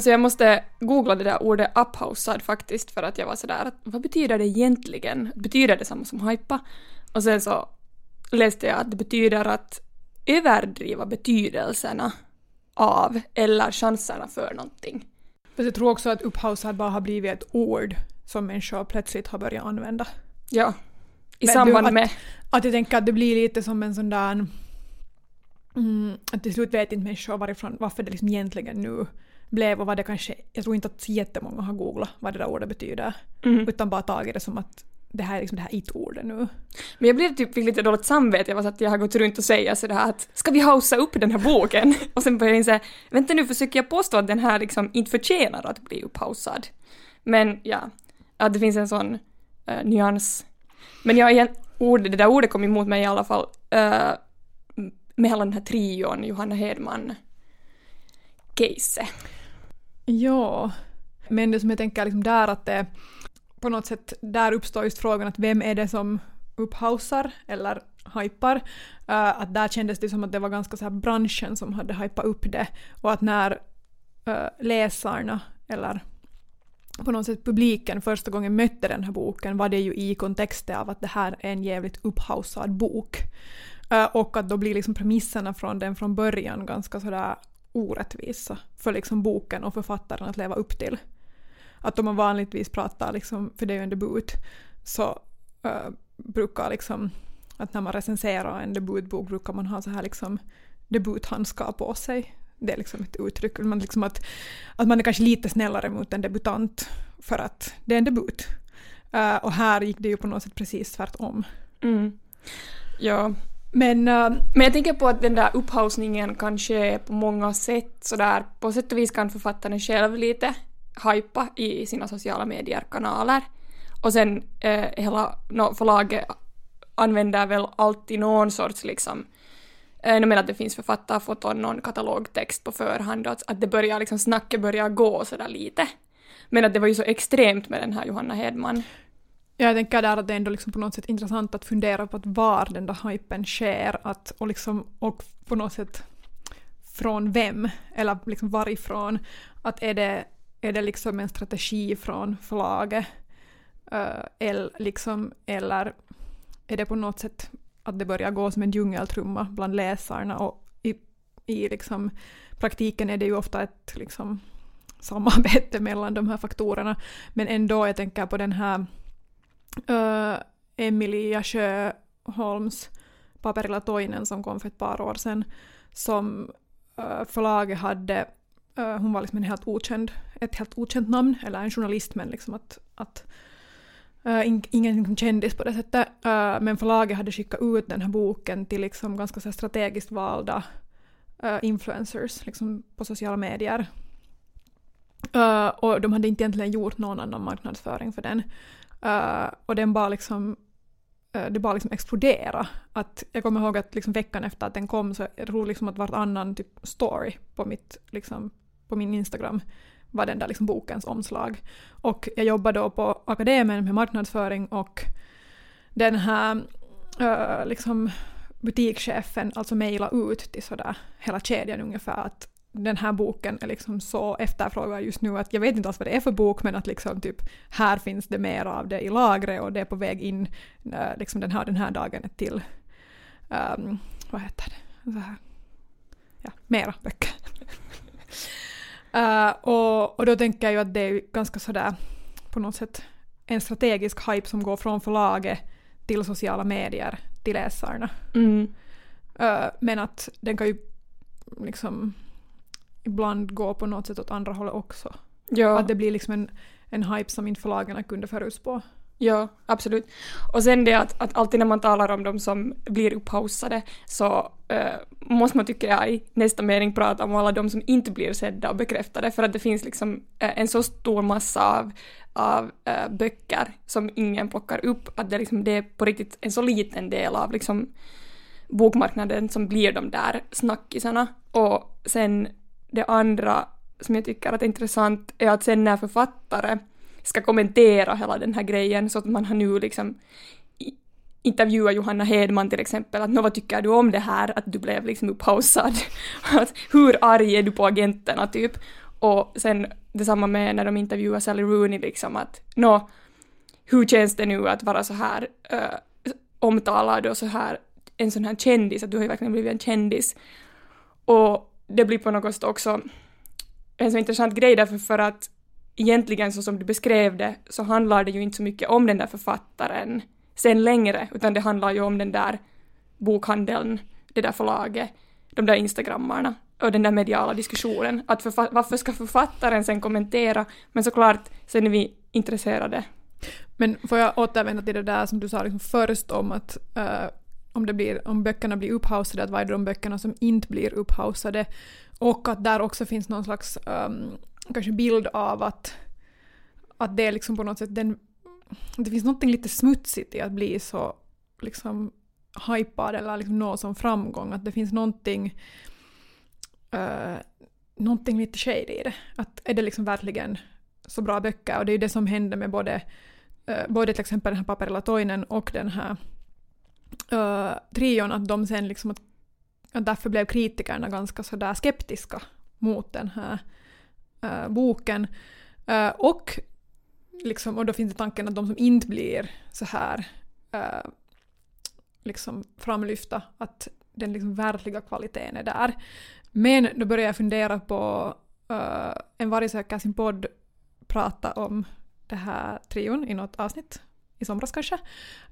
Alltså jag måste googla det där ordet uphousad faktiskt för att jag var sådär att vad betyder det egentligen? Betyder det samma som hypa? Och sen så läste jag att det betyder att överdriva betydelserna av eller chanserna för någonting. Fast jag tror också att upphausad bara har blivit ett ord som människor plötsligt har börjat använda. Ja. I Men samband du, att, med... Att jag tänker att det blir lite som en sån där... Mm, att till slut vet inte människor varifrån, varför det liksom egentligen nu blev och vad det kanske... Jag tror inte att jättemånga har googlat vad det där ordet betyder. Mm. Utan bara tagit det som att det här är liksom det här it-ordet nu. Men jag blev typ, fick lite dåligt samvete, jag var så att jag har gått runt och säga sådär att ska vi hausa upp den här boken? och sen började jag inse, vänta nu försöker jag påstå att den här liksom inte förtjänar att bli upphausad. Men ja, att det finns en sån uh, nyans. Men jag igen, ord, det där ordet kom emot mig i alla fall uh, med hela den här trion, Johanna Hedman, case. Ja. Men det som jag tänker liksom där att det på något sätt, där uppstår just frågan att vem är det som upphausar eller hypar. Uh, att där kändes det som att det var ganska så här branschen som hade hypat upp det och att när uh, läsarna eller på något sätt publiken första gången mötte den här boken var det ju i kontexten av att det här är en jävligt upphausad bok. Uh, och att då blir liksom premisserna från den från början ganska sådär orättvisa för liksom boken och författaren att leva upp till att om man vanligtvis pratar, liksom, för det är ju en debut, så uh, brukar liksom, att när man recenserar en debutbok brukar man ha så här liksom debuthandskar på sig. Det är liksom ett uttryck, man liksom att, att man är kanske lite snällare mot en debutant för att det är en debut. Uh, och här gick det ju på något sätt precis tvärtom. Mm. Ja. Men, eh, Men jag tänker på att den där upphausningen kan ske på många sätt sådär. På sätt och vis kan författaren själv lite hypa i sina sociala medier-kanaler. Och sen eh, hela no, förlaget använder väl alltid någon sorts liksom eh, jag menar att det finns författarfoton, någon katalogtext på förhand och att, att det börjar liksom, snacket börjar gå sådär lite. Men att det var ju så extremt med den här Johanna Hedman. Jag tänker där att det är ändå liksom på något sätt intressant att fundera på att var den där hypen sker att, och, liksom, och på något sätt från vem eller liksom varifrån. Att är det är det liksom en strategi från förlaget? Eh, uh, eller, liksom, eller är det på något sätt att det börjar gå som en djungeltrumma bland läsarna och i, i liksom, praktiken är det ju ofta ett liksom, samarbete mellan de här faktorerna. Men ändå, jag tänker på den här uh, Emilia Sjöholms Paperilla toinen som kom för ett par år sedan som uh, förlaget hade Uh, hon var liksom en helt okänd, ett helt okänt namn, eller en journalist men liksom att, att uh, in, ingen liksom kändis på det sättet. Uh, men förlaget hade skickat ut den här boken till liksom ganska så strategiskt valda influencers liksom på sociala medier. och de hade inte egentligen gjort någon annan marknadsföring för den. Eh, och den bara liksom eh, det bara liksom exploderade. Att jag kommer ihåg att liksom veckan efter att den kom så jag tror liksom att vartannan typ story på mitt liksom på min Instagram var den där liksom bokens omslag. Och jag jobbade då på akademin med marknadsföring och den här uh, liksom butikschefen alltså mejlade ut till sådär hela kedjan ungefär att den här boken är liksom så efterfrågad just nu att jag vet inte alls vad det är för bok men att liksom typ här finns det mer av det i lagret och det är på väg in uh, liksom den här, den här dagen till um, vad heter det? Så här. Ja, mera böcker. Uh, och, och då tänker jag ju att det är ganska sådär på något sätt en strategisk hype som går från förlaget till sociala medier till läsarna. Mm. Uh, men att den kan ju liksom ibland gå på något sätt åt andra hållet också. Ja. Att det blir liksom en, en hype som inte förlagen kunde förutspå. Ja, absolut. Och sen det att, att alltid när man talar om de som blir upphausade så uh, måste man, tycker jag, i nästa mening prata om alla de som inte blir sedda och bekräftade för att det finns liksom uh, en så stor massa av, av uh, böcker som ingen plockar upp att det, liksom, det är på riktigt en så liten del av liksom, bokmarknaden som blir de där snackisarna. Och sen det andra som jag tycker att är intressant är att sen när författare ska kommentera hela den här grejen så att man har nu liksom intervjuat Johanna Hedman till exempel, att vad tycker du om det här, att du blev liksom upphaussad? hur arg är du på agenterna typ? Och sen detsamma med när de intervjuar Sally Rooney liksom att nå, hur känns det nu att vara så här uh, omtalad och så här en sån här kändis, att du har ju verkligen blivit en kändis. Och det blir på något sätt också en så intressant grej därför för att egentligen så som du beskrev det så handlar det ju inte så mycket om den där författaren sen längre, utan det handlar ju om den där bokhandeln, det där förlaget, de där instagrammarna och den där mediala diskussionen. Att varför ska författaren sen kommentera? Men såklart, sen är vi intresserade. Men får jag återvända till det där som du sa liksom först om att uh, om, det blir, om böckerna blir upphausade, att vad är det de böckerna som inte blir upphausade? Och att där också finns någon slags um, kanske bild av att, att det är liksom på något sätt den, det finns något lite smutsigt i att bli så liksom hypad eller liksom nå som framgång. Att det finns någonting, uh, någonting lite shady i det. Att är det liksom verkligen så bra böcker? Och det är ju det som händer med både, uh, både till exempel den här Paperilla Toinen och den här uh, trion, att de sen liksom att, att därför blev kritikerna ganska sådär skeptiska mot den här uh, boken. Uh, och, liksom, och då finns det tanken att de som inte blir så här uh, liksom framlyfta, att den liksom verkliga kvaliteten är där. Men då börjar jag fundera på, uh, en varg söker sin podd prata om det här trion i något avsnitt i somras kanske.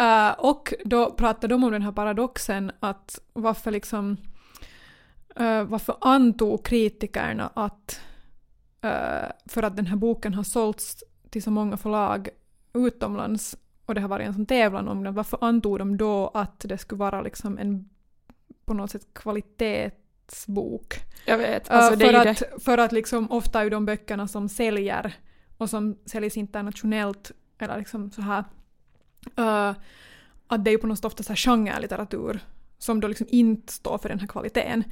Uh, och då pratade de om den här paradoxen att varför liksom uh, varför antog kritikerna att uh, för att den här boken har sålts till så många förlag utomlands och det har varit en sån tävlan om den, varför antog de då att det skulle vara liksom en på något sätt kvalitetsbok? Jag vet, alltså det för, är att, det. för att liksom ofta är de böckerna som säljer och som säljs internationellt eller liksom så här uh, att det är ju på något sätt ofta så här genrelitteratur som då liksom inte står för den här kvaliteten.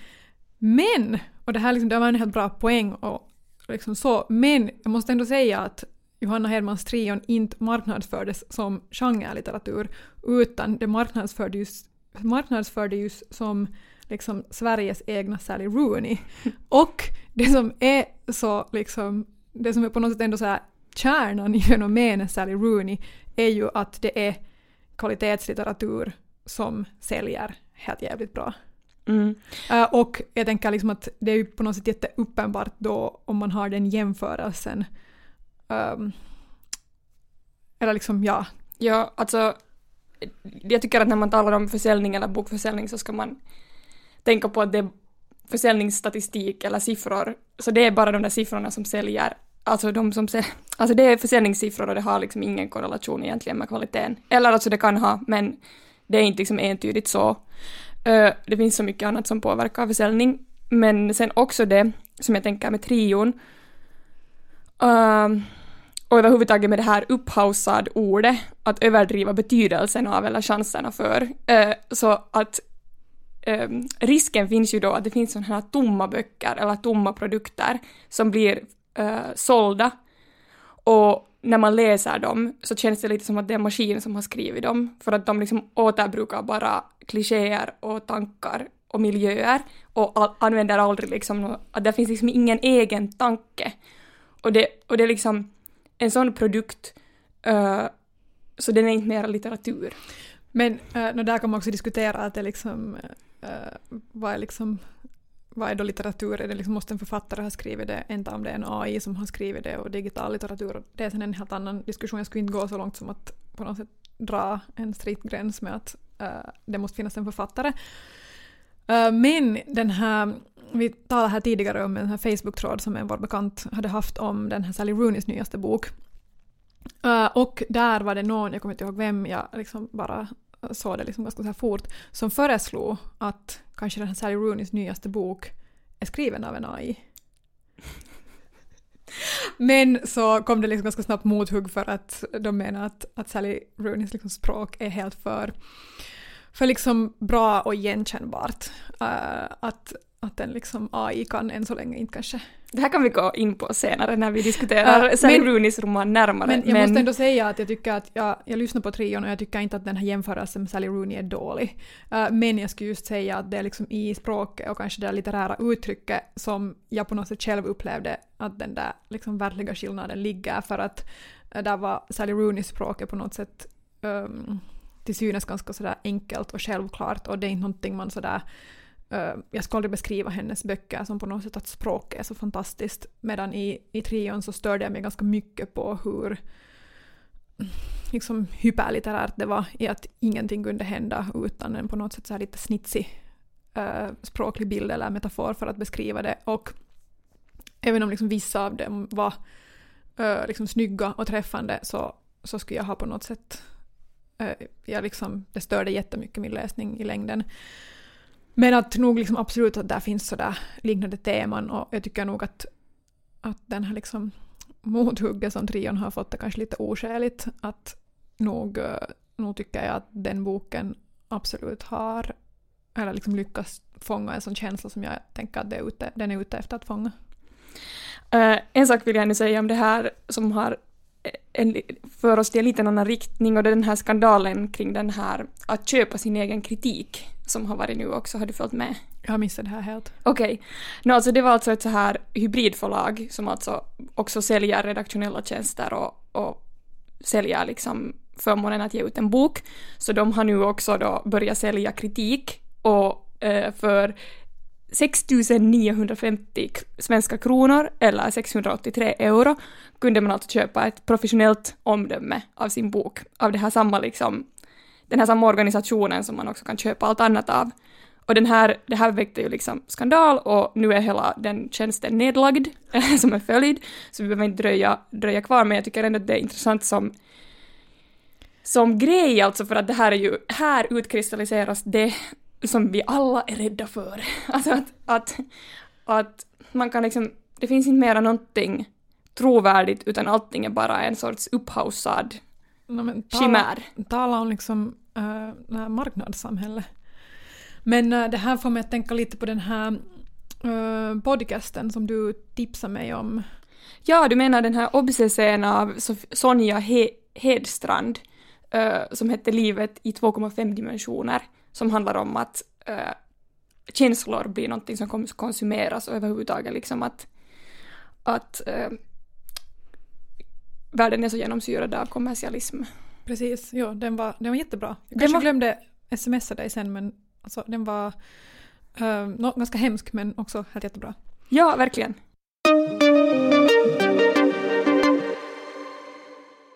Men, och det här liksom, det var en helt bra poäng och liksom så, men jag måste ändå säga att Johanna Hedmans trion inte marknadsfördes som genrelitteratur utan det marknadsfördes, marknadsfördes som liksom Sveriges egna Sally Rooney. Och det som är så liksom, det som är på något sätt ändå så här kärnan i fenomenet Sally Rooney är ju att det är kvalitetslitteratur som säljer helt jävligt bra. Mm. Uh, och jag tänker liksom att det är ju på något sätt jätteuppenbart då om man har den jämförelsen. Um, eller liksom, ja. Ja, alltså jag tycker att när man talar om försäljning eller bokförsäljning så ska man tänka på att det är försäljningsstatistik eller siffror, så det är bara de där siffrorna som säljer Alltså de som ser, alltså det är försäljningssiffror och det har liksom ingen korrelation egentligen med kvaliteten. Eller alltså det kan ha, men det är inte liksom entydigt så. Det finns så mycket annat som påverkar försäljning. Men sen också det som jag tänker med trion. Ehm, och överhuvudtaget med det här upphausad ordet, att överdriva betydelsen av eller chanserna för. Så att ehm, risken finns ju då att det finns sådana här tomma böcker eller tomma produkter som blir uh, sålda. Och när man läser dem så känns det lite som att det är en maskin som har skrivit dem, för att de liksom återbrukar bara klichéer och tankar och miljöer och använder aldrig liksom, att det finns liksom ingen egen tanke. Och det, och det är liksom en sån produkt, uh, så den är inte mera litteratur. Men uh, där kan man också diskutera att det liksom, uh, vad är liksom vad är då litteratur? Är det liksom, måste en författare ha skrivit det? Inte om det är en AI som har skrivit det och digital litteratur. Det är sen en helt annan diskussion. Jag skulle inte gå så långt som att på något sätt dra en strikt gräns med att uh, det måste finnas en författare. Uh, men den här, vi talade här tidigare om en här Facebook-tråd som en vår bekant hade haft om den här Sally Rooneys nyaste bok. Uh, och där var det någon, jag kommer inte ihåg vem, jag liksom bara såg det liksom ganska så fort, som föreslog att kanske den här Sally Rooneys nyaste bok är skriven av en AI. Men så kom det liksom ganska snabbt mothugg för att de menar att, att Sally Rooneys liksom språk är helt för, för liksom bra och igenkännbart. Uh, att, att den liksom AI kan än så länge inte kanske. Det här kan vi gå in på senare när vi diskuterar Äh, Sally men- Rooneys roman närmare. Men jag måste ändå säga att jag tycker att jag, jag lyssnar på trion och jag tycker inte att den här jämförelsen med Sally Rooney är dålig. Uh, men jag skulle just säga att det är liksom i språket och kanske det litterära uttrycket som jag på något sätt själv upplevde att den där liksom verkliga skillnaden ligger för att uh, där var Sally Rooneys språket på något sätt um, till synes ganska sådär enkelt och självklart och det är inte någonting man sådär Uh, Eh, jag skulle aldrig beskriva hennes böcker som på något sätt att språket är så fantastiskt. Medan i, i trion så störde jag mig ganska mycket på hur liksom hyperlitterärt det var i att ingenting kunde hända utan en på något sätt så här lite snitsig uh, språklig bild eller metafor för att beskriva det. Och även om liksom vissa av dem var uh, liksom snygga och träffande så, så skulle jag ha på något sätt uh, jag liksom, det störde jättemycket min läsning i längden. Men att nog liksom absolut att där finns sådär liknande teman och jag tycker nog att, att den här liksom mothugget som trion har fått är kanske lite oskäligt. Att nog, eh, nog tycker jag att den boken absolut har eller liksom lyckas fånga en sån känsla som jag tänker att det är ute, den är ute efter att fånga. Uh, en sak vill jag ännu säga om det här som har en, för oss till en liten annan riktning och det är den här skandalen kring den här att köpa sin egen kritik som har varit nu också. Har du följt med? Jag har missat det här helt. Okej. No, alltså det var alltså ett så här hybridförlag som alltså också säljer redaktionella tjänster och, och säljer liksom förmånen att ge ut en bok. Så de har nu också då börjat sälja kritik och eh, för 6 950 svenska kronor eller 683 euro kunde man alltså köpa ett professionellt omdöme av sin bok av det här samma liksom den här samma organisationen som man också kan köpa allt annat av. Och den här, det här väckte ju liksom skandal och nu är hela den tjänsten nedlagd som en följd. Så vi behöver inte dröja, dröja kvar men jag tycker ändå att det är intressant som, som grej alltså för att det här är ju, här utkristalliseras det som vi alla är rädda för. Alltså att, att, att man kan liksom, det finns inte mera någonting trovärdigt utan allting är bara en sorts upphaussad No, chimär. tala om liksom det här marknadssamhälle. Men eh, det här får mig att tänka lite på den här eh, podcasten som du tipsade mig om. Ja, du menar den här obsessen av Sof- Sonja He- Hedstrand eh, som hette Livet i 2,5 dimensioner som handlar om att eh, känslor blir någonting som konsumeras och överhuvudtaget liksom att, att eh, världen är så genomsyrad av kommersialism. Precis, jo, den var, den var jättebra. Jag kanske var- glömde smsa dig sen men alltså, den var nå- ganska hemsk men också helt jättebra. Ja, verkligen.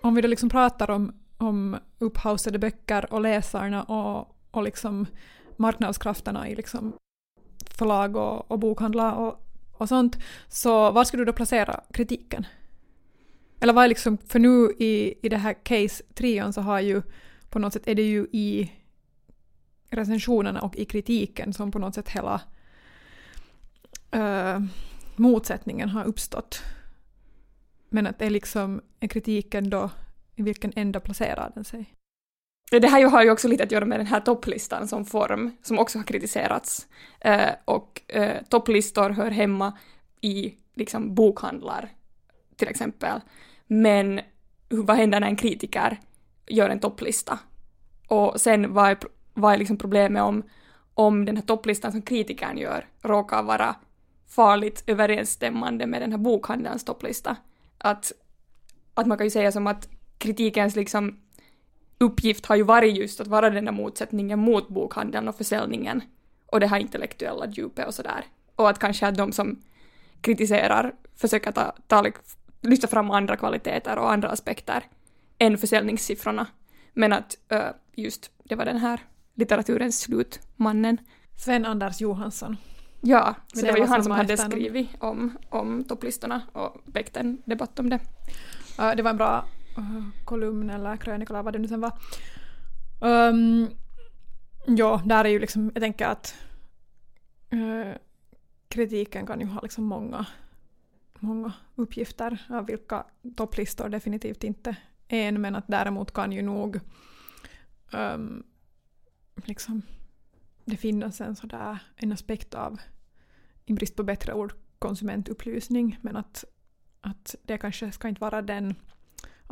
Om vi då liksom pratar om, om upphausade böcker och läsarna och, och liksom marknadskrafterna i liksom förlag och, och bokhandlar och, och sånt, så var skulle du då placera kritiken? Eller vad är liksom, för nu i, i det här case-trion så har ju på något sätt är det ju i recensionerna och i kritiken som på något sätt hela eh, motsättningen har uppstått. Men att det är liksom, är kritiken då, i vilken ända placerar den sig? Det här har ju också lite att göra med den här topplistan som form, som också har kritiserats. Eh, och eh, topplistor hör hemma i liksom bokhandlar, till exempel. Men vad händer när en kritiker gör en topplista? Och sen vad är, vad är liksom problemet om, om den här topplistan som kritikern gör råkar vara farligt överensstämmande med den här bokhandelns topplista? Att, att man kan ju säga som att kritikens liksom uppgift har ju varit just att vara den där motsättningen mot bokhandeln och försäljningen och det här intellektuella djupet och sådär. Och att kanske att de som kritiserar försöker ta, ta, lyfta fram andra kvaliteter och andra aspekter än försäljningssiffrorna. Men att ö, just det var den här litteraturens slutmannen. Sven-Anders Johansson. Ja, så det det var ju han som hade skrivit om, om topplistorna och väckt en debatt om det. Ja, det var en bra uh, Äh, kolumn eller krönika eller vad det nu sen var. Um, ja, där är ju liksom, jag tänker att uh, kritiken kan ju ha liksom många, många uppgifter av vilka topplistor definitivt inte är en, men att däremot kan ju nog um, liksom det finnas en sådär en aspekt av i brist på bättre ord, konsumentupplysning, men att, att det kanske ska inte vara den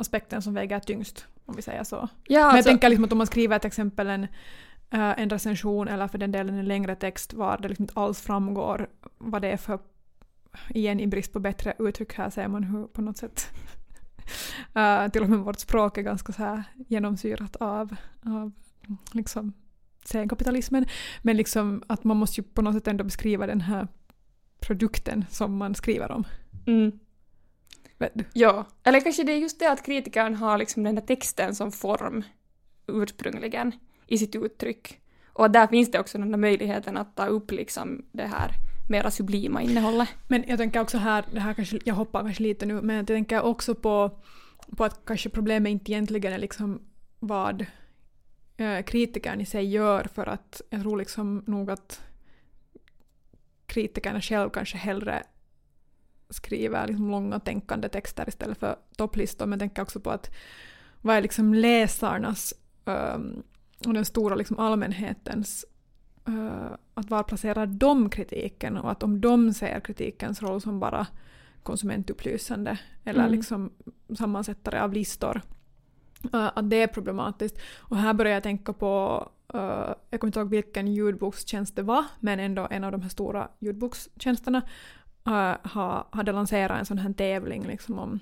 aspekten som väger tyngst, om vi säger så. Ja, Men jag alltså, tänker liksom att om man skriver till exempel en, eh, en recension eller för den delen en längre text var det liksom inte alls framgår vad det är för, igen i brist på bättre uttryck här ser man hur på något sätt eh, till och med vårt språk är ganska så här genomsyrat av, av liksom senkapitalismen. Men liksom att man måste ju på något sätt ändå beskriva den här produkten som man skriver om. mm? Ja. Eller kanske det är just det att kritikern har liksom den där texten som form ursprungligen i sitt uttryck. Och där finns det också den där möjligheten att ta upp liksom det här mera sublima innehållet. Men jag tänker också här, det här kanske, jag hoppar kanske lite nu, men jag tänker också på, på att kanske problemet inte egentligen är liksom vad eh, kritikern i sig gör för att jag tror liksom nog att kritikerna själv kanske hellre skriver liksom långa tänkande texter istället för topplistor, men jag tänker också på att vad är liksom läsarnas ehm, och den stora liksom allmänhetens eh, att var placerar de kritiken och att om de ser kritikens roll som bara konsumentupplysande eller Mm. liksom sammansättare av listor, eh, att det är problematiskt. Och här börjar jag tänka på, eh, jag kommer inte ihåg vilken ljudbokstjänst det var, men ändå en av de här stora ljudbokstjänsterna ha, hade lanserat en sån här tävling liksom om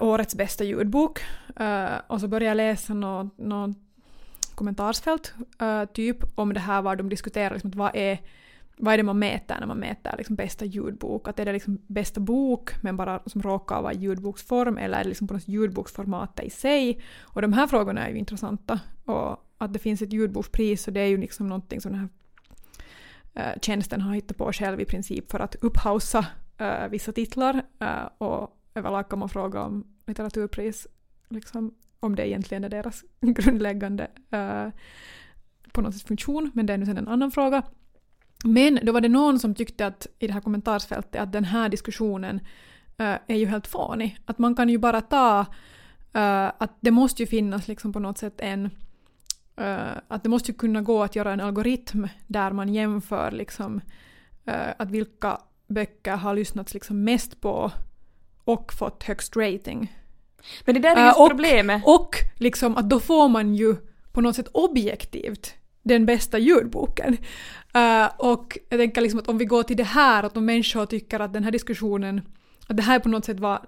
årets bästa ljudbok. Och så började jag läsa något nå kommentarsfält, typ om det här var de diskuterar liksom, vad är vad är det man mäter när man mäter liksom bästa ljudbok? Att är det liksom bästa bok men bara som råkar vara ljudboksform eller är det liksom på något ljudboksformatet i sig? Och de här frågorna är ju intressanta. Och att det finns ett ljudbokspris så det är ju liksom någonting som den här eh, tjänsten har hittat på själv i princip för att upphausa eh, vissa titlar eh, och överlag kan man fråga om litteraturpris, liksom, om det egentligen är deras grundläggande eh, på något sätt funktion, men det är nu sedan en annan fråga. Men då var det någon som tyckte att i det här kommentarsfältet att den här diskussionen eh, är ju helt fånig. Att man kan ju bara ta Uh, att det måste ju finnas liksom på något sätt en att det måste ju kunna gå att göra en algoritm där man jämför liksom eh, att vilka böcker har lyssnats liksom mest på och fått högst rating. Men det där är Äh, just och- problemet. Och liksom att då får man ju på något sätt objektivt den bästa ljudboken. Eh, och jag tänker liksom att om vi går till det här, att om människor tycker att den här diskussionen, att det här på något sätt var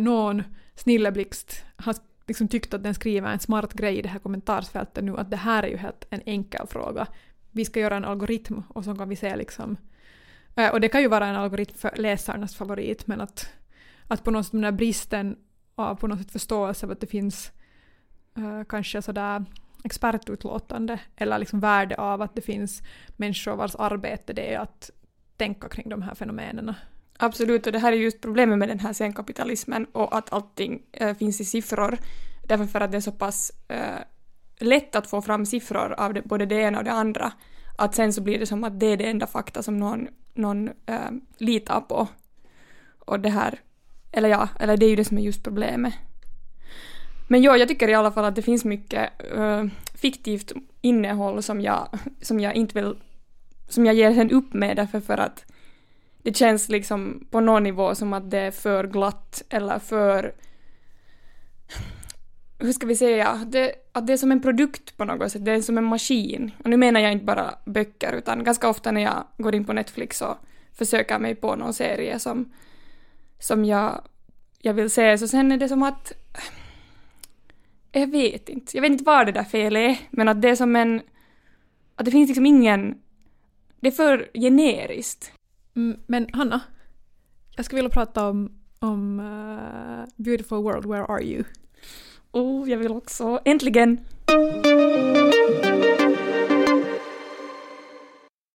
någon snilleblixt har liksom tyckt att den skriver en smart grej i det här kommentarsfältet nu, att det här är ju helt en enkel fråga. Vi ska göra en algoritm och så kan vi se liksom eh, och det kan ju vara en algoritm för läsarnas favorit, men att, att på något sätt den här bristen av på något sätt förståelse av att det finns uh, kanske sådär expertutlåtande eller liksom värde av att det finns människor vars arbete det är att tänka kring de här fenomenen. Absolut, och det här är just problemet med den här senkapitalismen och att allting äh, finns i siffror. Därför för att det är så pass äh, lätt att få fram siffror av det, både det ena och det andra. Att sen så blir det som att det är det enda fakta som någon, någon äh, litar på. Och det här, eller ja, eller det är ju det som är just problemet. Men ja, jag tycker i alla fall att det finns mycket fiktivt innehåll som jag, som jag inte vill, som jag ger sen upp med därför för att det känns liksom på någon nivå som att det är för glatt eller för... Hur ska vi säga? Det, att det är som en produkt på något sätt, det är som en maskin. Och nu menar jag inte bara böcker utan ganska ofta när jag går in på Netflix och försöker mig på någon serie som, som jag, jag vill se så sen är det som att... Jag vet inte. Jag vet inte vad det där felet är, men att det är som en... Att det finns liksom ingen... Det är för generiskt. Mm, men Hanna, jag skulle vilja prata om, om uh, Beautiful World, Where Are You? Oh, jag vill också. Äntligen!